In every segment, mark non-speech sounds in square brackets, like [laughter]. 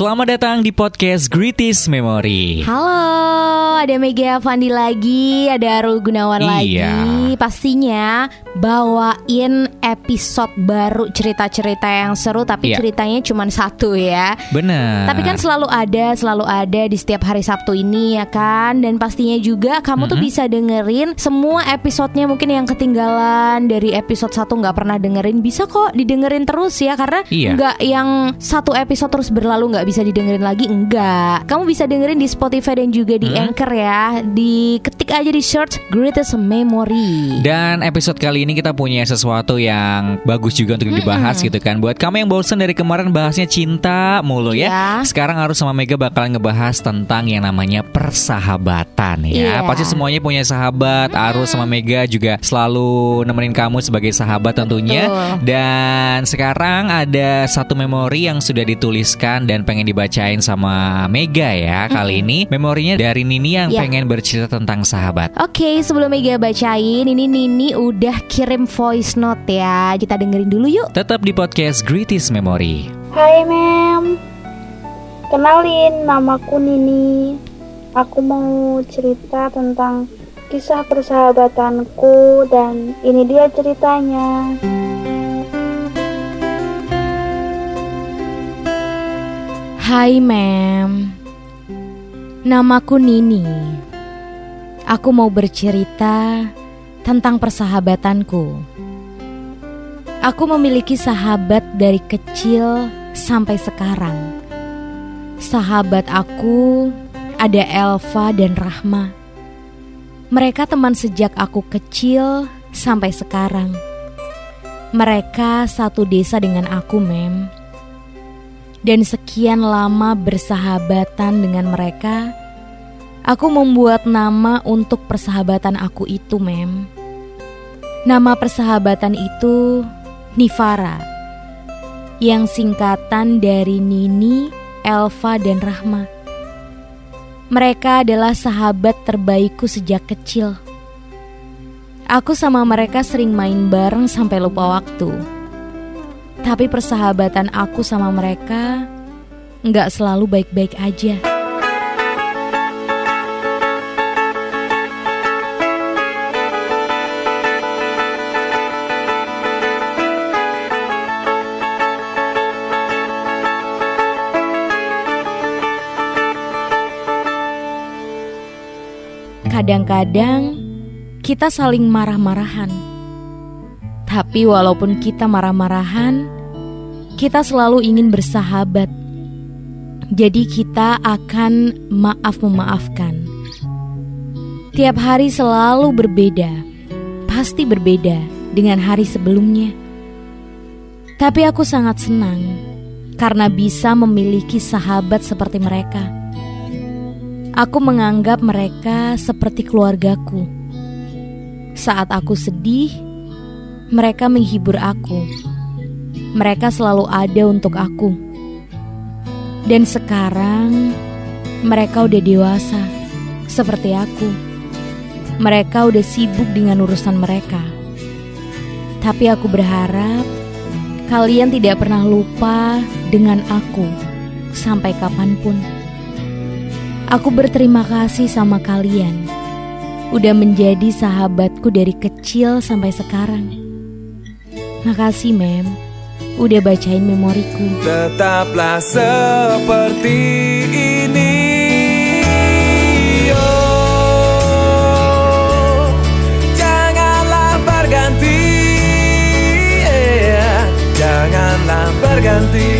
Selamat datang di podcast Greatest Memory. Halo, ada Mega Fandi lagi, ada Arul Gunawan Iya. lagi. Pastinya bawain episode baru cerita-cerita yang seru, tapi Iya. ceritanya cuma satu ya. Bener. Tapi kan selalu ada, selalu ada di setiap hari Sabtu ini ya kan Dan pastinya juga kamu tuh bisa dengerin semua episodenya mungkin yang ketinggalan Dari episode 1 nggak pernah dengerin Bisa kok didengerin terus ya Karena Iya. nggak yang satu episode terus berlalu nggak bisa didengerin lagi? Enggak. Kamu bisa dengerin di Spotify dan juga di Anchor ya. Diketik aja di search Greatest Memory. Dan episode kali ini kita punya sesuatu yang bagus juga untuk dibahas gitu kan. Buat kamu yang bosan dari kemarin bahasnya cinta mulu ya. Ya. Sekarang harus sama Mega bakalan ngebahas tentang yang namanya persahabatan ya. Iya. Pasti semuanya punya sahabat. Arus sama Mega juga selalu nemenin kamu sebagai sahabat tentunya. Betul. Dan sekarang ada satu memori yang sudah dituliskan dan pengen dibacain sama Mega ya Kali ini memorinya dari Nini yang Ya. pengen bercerita tentang sahabat Oke, sebelum Mega bacain, ini Nini udah kirim voice note ya. Kita dengerin dulu yuk. Tetap di podcast Greatest Memory. Hai Mem, kenalin namaku Nini. Aku mau cerita tentang kisah persahabatanku dan ini dia ceritanya. Hai Mem Namaku Nini. Aku mau bercerita tentang persahabatanku. Aku memiliki sahabat dari kecil sampai sekarang. Sahabat aku ada Elva dan Rahma. Mereka teman sejak aku kecil sampai sekarang. Mereka satu desa dengan aku Mem dan sekian lama bersahabatan dengan mereka, aku membuat nama untuk persahabatan aku itu, Mem. Nama persahabatan itu Nivara, yang singkatan dari Nini, Elva, dan Rahma. Mereka adalah sahabat terbaikku sejak kecil. Aku sama mereka sering main bareng sampai lupa waktu. Tapi persahabatan aku sama mereka nggak selalu baik-baik aja. Kadang-kadang kita saling marah-marahan. Tapi walaupun kita marah-marahan, kita selalu ingin bersahabat. Jadi kita akan maaf-memaafkan. Tiap hari selalu berbeda, pasti berbeda dengan hari sebelumnya. Tapi aku sangat senang karena bisa memiliki sahabat seperti mereka. Aku menganggap mereka seperti keluargaku. Saat aku sedih, mereka menghibur aku. Mereka selalu ada untuk aku. Dan sekarang mereka udah dewasa, seperti aku. Mereka udah sibuk dengan urusan mereka. Tapi aku berharap kalian tidak pernah lupa dengan aku sampai kapan pun. Aku berterima kasih sama kalian. Udah menjadi sahabatku dari kecil sampai sekarang. Makasih, Mem. Udah bacain memoriku. Tetaplah seperti ini Oh, Janganlah berganti yeah. Janganlah berganti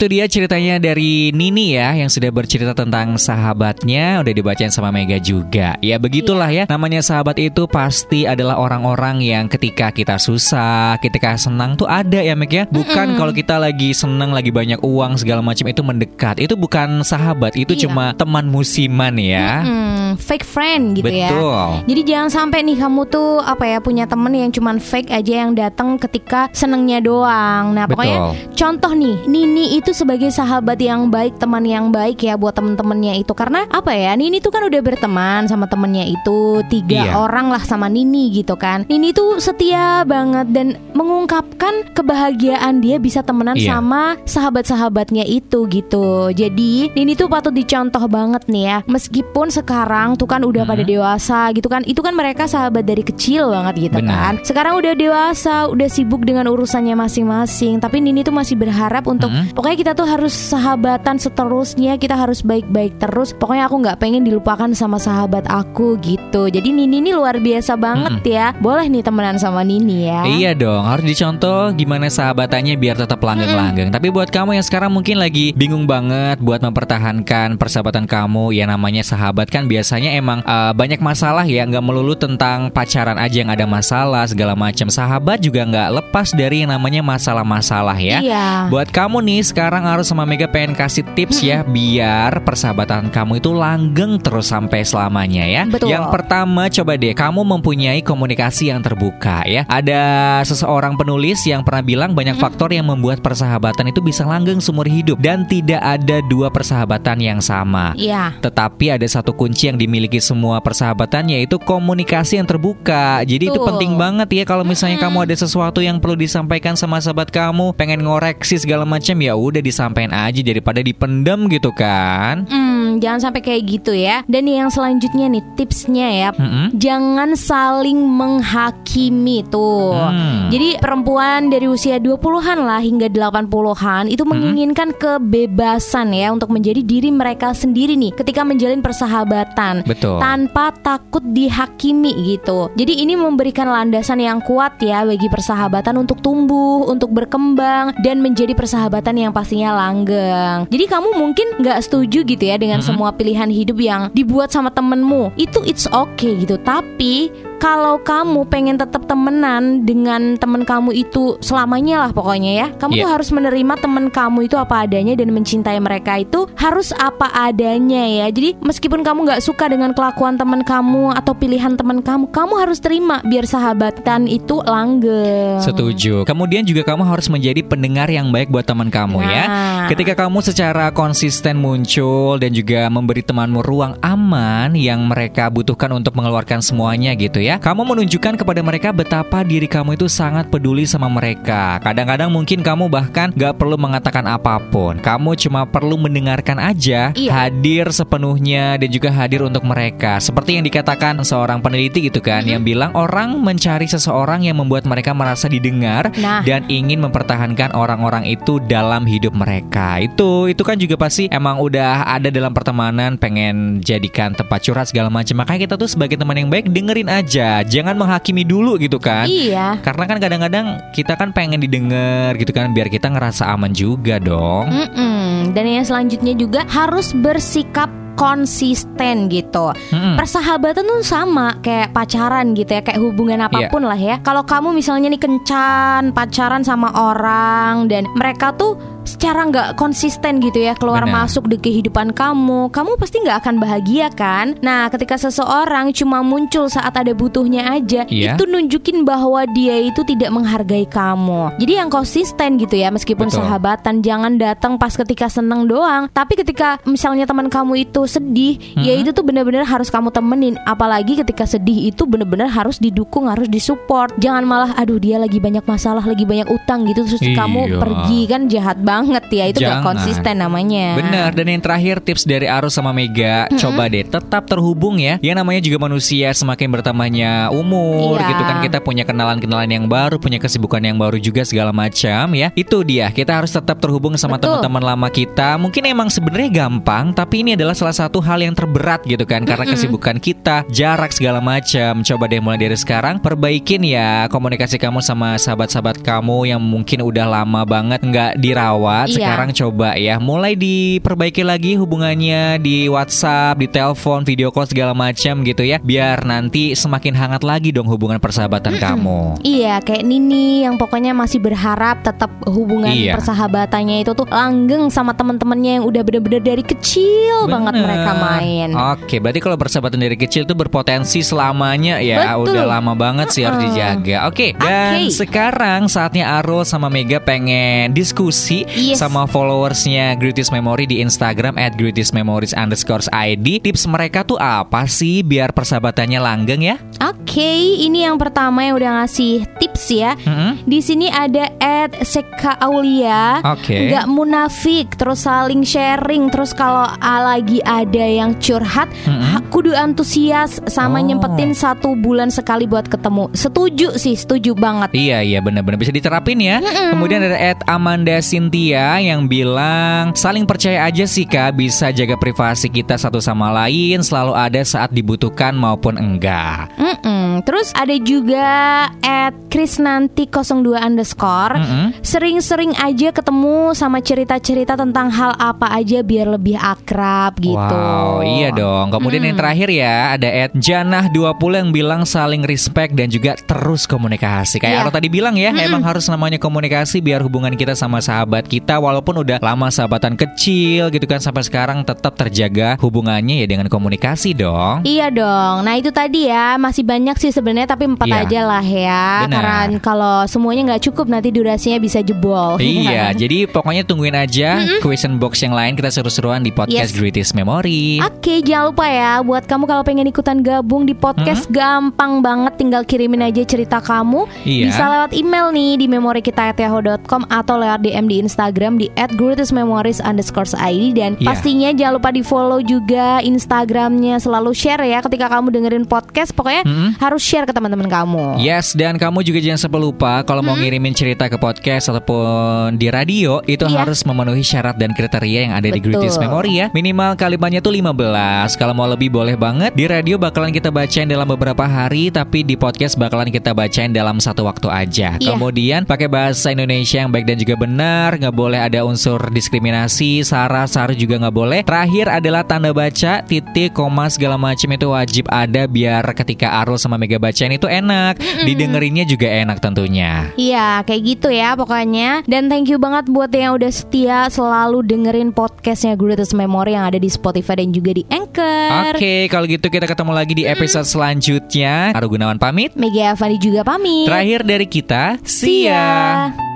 Itu dia ceritanya dari Nini ya yang sudah bercerita tentang sahabatnya udah dibacain sama Mega juga. Ya begitulah ya namanya sahabat itu pasti adalah orang-orang yang ketika kita susah, ketika senang tuh ada ya Meg ya. Bukan kalau kita lagi senang lagi banyak uang segala macam itu mendekat. Itu bukan sahabat, itu Iya. cuma teman musiman ya. Hmm, fake friend gitu ya. Betul. Jadi jangan sampai nih kamu tuh apa ya punya temen yang cuman fake aja yang datang ketika senengnya doang. Nah pokoknya contoh nih Nini itu sebagai sahabat yang baik, teman yang baik ya buat temen-temennya itu karena apa ya Nini tuh kan udah berteman sama temennya itu tiga Iya. orang lah sama Nini gitu kan. Nini tuh setia banget dan mengungkapkan kebahagiaan dia bisa temenan Iya. sama sahabat-sahabatnya itu gitu. Jadi Nini tuh patut dicontoh banget nih ya. Meskipun sekarang tuh kan udah pada dewasa gitu kan. Itu kan mereka sahabat dari kecil banget gitu Benar. kan. Sekarang udah dewasa, udah sibuk dengan urusannya masing-masing. Tapi Nini tuh masih berharap untuk Mm-mm. pokoknya kita tuh harus sahabatan seterusnya. Kita harus baik-baik terus. Pokoknya aku nggak pengen dilupakan sama sahabat aku gitu. Jadi Nini ini luar biasa banget ya. Boleh nih temenan sama Nini ya. Iya dong, harus dicontoh gimana sahabatannya biar tetap langgeng-langgeng. Tapi buat kamu yang sekarang mungkin lagi bingung banget buat mempertahankan persahabatan kamu, ya namanya sahabat kan biasanya emang uh, banyak masalah ya, nggak melulu tentang pacaran aja yang ada masalah segala macam. Sahabat juga nggak lepas dari yang namanya masalah-masalah ya. Iya. Buat kamu nih sekarang harus sama Mega pengen kasih tips ya biar persahabatan kamu itu langgeng terus sampai selamanya ya. Betul. Yang pertama coba deh kamu mempunyai komunikasi yang terbuka ya. Ada seseorang penulis yang pernah bilang banyak faktor yang membuat persahabatan itu bisa langgeng seumur hidup dan tidak ada dua persahabatan yang sama. Iya. Tetapi ada satu kunci yang dimiliki semua persahabatan yaitu komunikasi yang terbuka. Jadi itu Betul. penting banget ya kalau misalnya kamu ada sesuatu yang perlu disampaikan sama sahabat kamu, pengen ngoreksi segala macam ya udah disampaikan aja daripada dipendam gitu kan. Hmm, jangan sampai kayak gitu ya. Dan yang selanjutnya nih tipsnya ya, Mm-mm. jangan saling menghakimi tuh. Hmm. Jadi perempuan dari usia 20-an lah hingga 80-an itu menginginkan kebebasan ya untuk menjadi diri mereka sendiri nih ketika menjalin persahabatan. Betul. Tanpa takut dihakimi gitu. Jadi ini memberikan landasan yang kuat ya bagi persahabatan untuk tumbuh, untuk berkembang dan menjadi persahabatan yang pastinya langgeng. Jadi kamu mungkin nggak setuju gitu ya dengan semua pilihan hidup yang dibuat sama temenmu. Itu it's okay gitu. Tapi kalau kamu pengen tetap temenan dengan temen kamu itu selamanya lah pokoknya ya Kamu Iya. tuh harus menerima temen kamu itu apa adanya Dan mencintai mereka itu harus apa adanya ya Jadi meskipun kamu nggak suka dengan kelakuan temen kamu Atau pilihan temen kamu Kamu harus terima biar sahabatan itu langgeng Setuju. Kemudian juga kamu harus menjadi pendengar yang baik buat teman kamu ya. Nah. Ketika kamu secara konsisten muncul dan juga memberi temanmu ruang aman yang mereka butuhkan untuk mengeluarkan semuanya gitu ya. Kamu menunjukkan kepada mereka betapa diri kamu itu sangat peduli sama mereka. Kadang-kadang mungkin kamu bahkan gak perlu mengatakan apa pun. Kamu cuma perlu mendengarkan aja, Iya. hadir sepenuhnya dan juga hadir untuk mereka. Seperti yang dikatakan seorang peneliti gitu kan yang bilang orang mencari seseorang yang membuat mereka merasa didengar Nah. dan ingin mempertahankan orang-orang itu dalam hidup mereka. Itu itu kan juga pasti emang udah ada dalam pertemanan pengen jadikan tempat curhat segala macam. Makanya kita tuh sebagai teman yang baik dengerin aja, jangan menghakimi dulu gitu kan. Iya Karena kan kadang-kadang kita kan pengen didengar gitu kan biar kita ngerasa aman juga dong. Mm-mm. Dan yang selanjutnya juga harus bersikap konsisten gitu. Mm-mm. Persahabatan tuh sama kayak pacaran gitu ya, kayak hubungan Iya. apa pun lah ya. Kalau kamu misalnya nih kencan pacaran sama orang dan mereka tuh secara nggak konsisten gitu ya keluar Benar. masuk di kehidupan kamu, kamu pasti nggak akan bahagia kan? Nah, ketika seseorang cuma muncul saat ada butuhnya aja, Iya. itu nunjukin bahwa dia itu tidak menghargai kamu. Jadi yang konsisten gitu ya, meskipun Betul. sahabatan jangan datang pas ketika seneng doang, tapi ketika misalnya teman kamu itu sedih, ya Mm-hmm. itu tuh bener-bener harus kamu temenin. Apalagi ketika sedih itu bener-bener harus didukung, harus disupport. Jangan malah, aduh dia lagi banyak masalah, lagi banyak utang gitu, terus Iya. kamu pergi kan jahat banget ya. Itu gak Jangan. konsisten namanya. Benar dan yang terakhir tips dari Arus sama Mega coba deh tetap terhubung ya yang namanya juga manusia semakin bertambahnya umur Iya. gitu kan kita punya kenalan-kenalan yang baru punya kesibukan yang baru juga segala macam ya itu dia kita harus tetap terhubung sama teman-teman lama kita mungkin emang sebenarnya gampang tapi ini adalah salah satu hal yang terberat gitu kan karena kesibukan kita jarak segala macam coba deh mulai dari sekarang perbaikin ya komunikasi kamu sama sahabat-sahabat kamu yang mungkin udah lama banget nggak dirawat gawat. Iya. Sekarang coba ya, mulai diperbaiki lagi hubungannya di WhatsApp, di telepon, video call segala macam gitu ya. Biar nanti semakin hangat lagi dong hubungan persahabatan kamu. Iya, kayak Nini yang pokoknya masih berharap tetap hubungan Iya. persahabatannya itu tuh langgeng sama teman-temannya yang udah bener-bener dari kecil banget Bener. mereka main. Oke, berarti kalau persahabatan dari kecil tuh berpotensi selamanya ya. Betul. Udah lama banget sih harus Uh-uh. dijaga. Oke, dan Oke. sekarang saatnya Arul sama Mega pengen diskusi Yes. sama followersnya Greatest Memory di Instagram at Greatest Memories underscore ID. Tips mereka tuh apa sih biar persahabatannya langgeng ya? Oke, ini yang pertama yang udah ngasih tips ya. Mm-mm. Di sini ada Ed Seka Aulia. Oke. Nggak munafik, terus saling sharing, terus kalau lagi ada yang curhat, ha- kudu antusias sama Oh. nyempetin satu bulan sekali buat ketemu. Setuju sih, setuju banget. Iya iya benar-benar bisa diterapin ya. Kemudian ada Ed Amanda Cynthia yang bilang saling percaya aja sih kak bisa jaga privasi kita satu sama lain selalu ada saat dibutuhkan maupun enggak. Mm-mm. Terus ada juga at Krisnanti 02 underscore Mm-mm. Sering-sering aja ketemu sama cerita-cerita tentang hal apa aja biar lebih akrab gitu Wow, iya dong. Kemudian yang terakhir ya ada Ed Janah 20 yang bilang saling respect dan juga terus komunikasi. Kayak Iya. Aro tadi bilang ya, emang harus namanya komunikasi biar hubungan kita sama sahabat kita walaupun udah lama sahabatan kecil gitu kan sampai sekarang tetap terjaga hubungannya ya dengan komunikasi dong. Iya dong. Nah itu tadi ya masih banyak sih sebenarnya tapi empat Iya. aja lah ya. Benar. Karena kalau semuanya nggak cukup nanti durasinya bisa jebol. Iya, [laughs] jadi pokoknya tungguin aja question box yang lain kita seru-seruan di podcast Yes. Greatest Memory. Oke, jangan lupa ya buat kamu kalau pengen ikutan gabung di podcast gampang banget tinggal kirimin aja cerita kamu. Iya. Bisa lewat email nih di memorikita@yahoo.com atau lewat DM di Instagram di @greatestmemories underscore ID dan Iya. pastinya jangan lupa di follow juga Instagramnya selalu share ya ketika kamu dengerin podcast pokoknya harus share ke teman-teman kamu. Yes, dan kamu juga jangan sampai lupa kalau mau ngirimin cerita ke podcast ataupun di radio itu Iya. harus memenuhi syarat dan kriteria yang ada di Betul. Greatest Memory ya. Minimal kalimatnya tuh 15. Kalau mau lebih boleh banget. Di radio bakalan kita bacain dalam beberapa hari, tapi di podcast bakalan kita bacain dalam satu waktu aja. Iya. Kemudian pakai bahasa Indonesia yang baik dan juga benar, nggak boleh ada unsur diskriminasi, sara, sara juga nggak boleh. Terakhir adalah tanda baca, titik, koma segala macam itu wajib ada biar ketika Arul sama Mega bacain itu enak, didengerinnya juga enak tentunya. Iya, kayak gitu ya pokoknya. Dan thank you banget buat yang udah setia selalu dengerin podcastnya Greatest Memory yang ada di Spotify dan juga di Anchor. Oke, kalau gitu kita ketemu lagi di episode selanjutnya. Aru Gunawan pamit. Mega Avani juga pamit. Terakhir dari kita, See ya.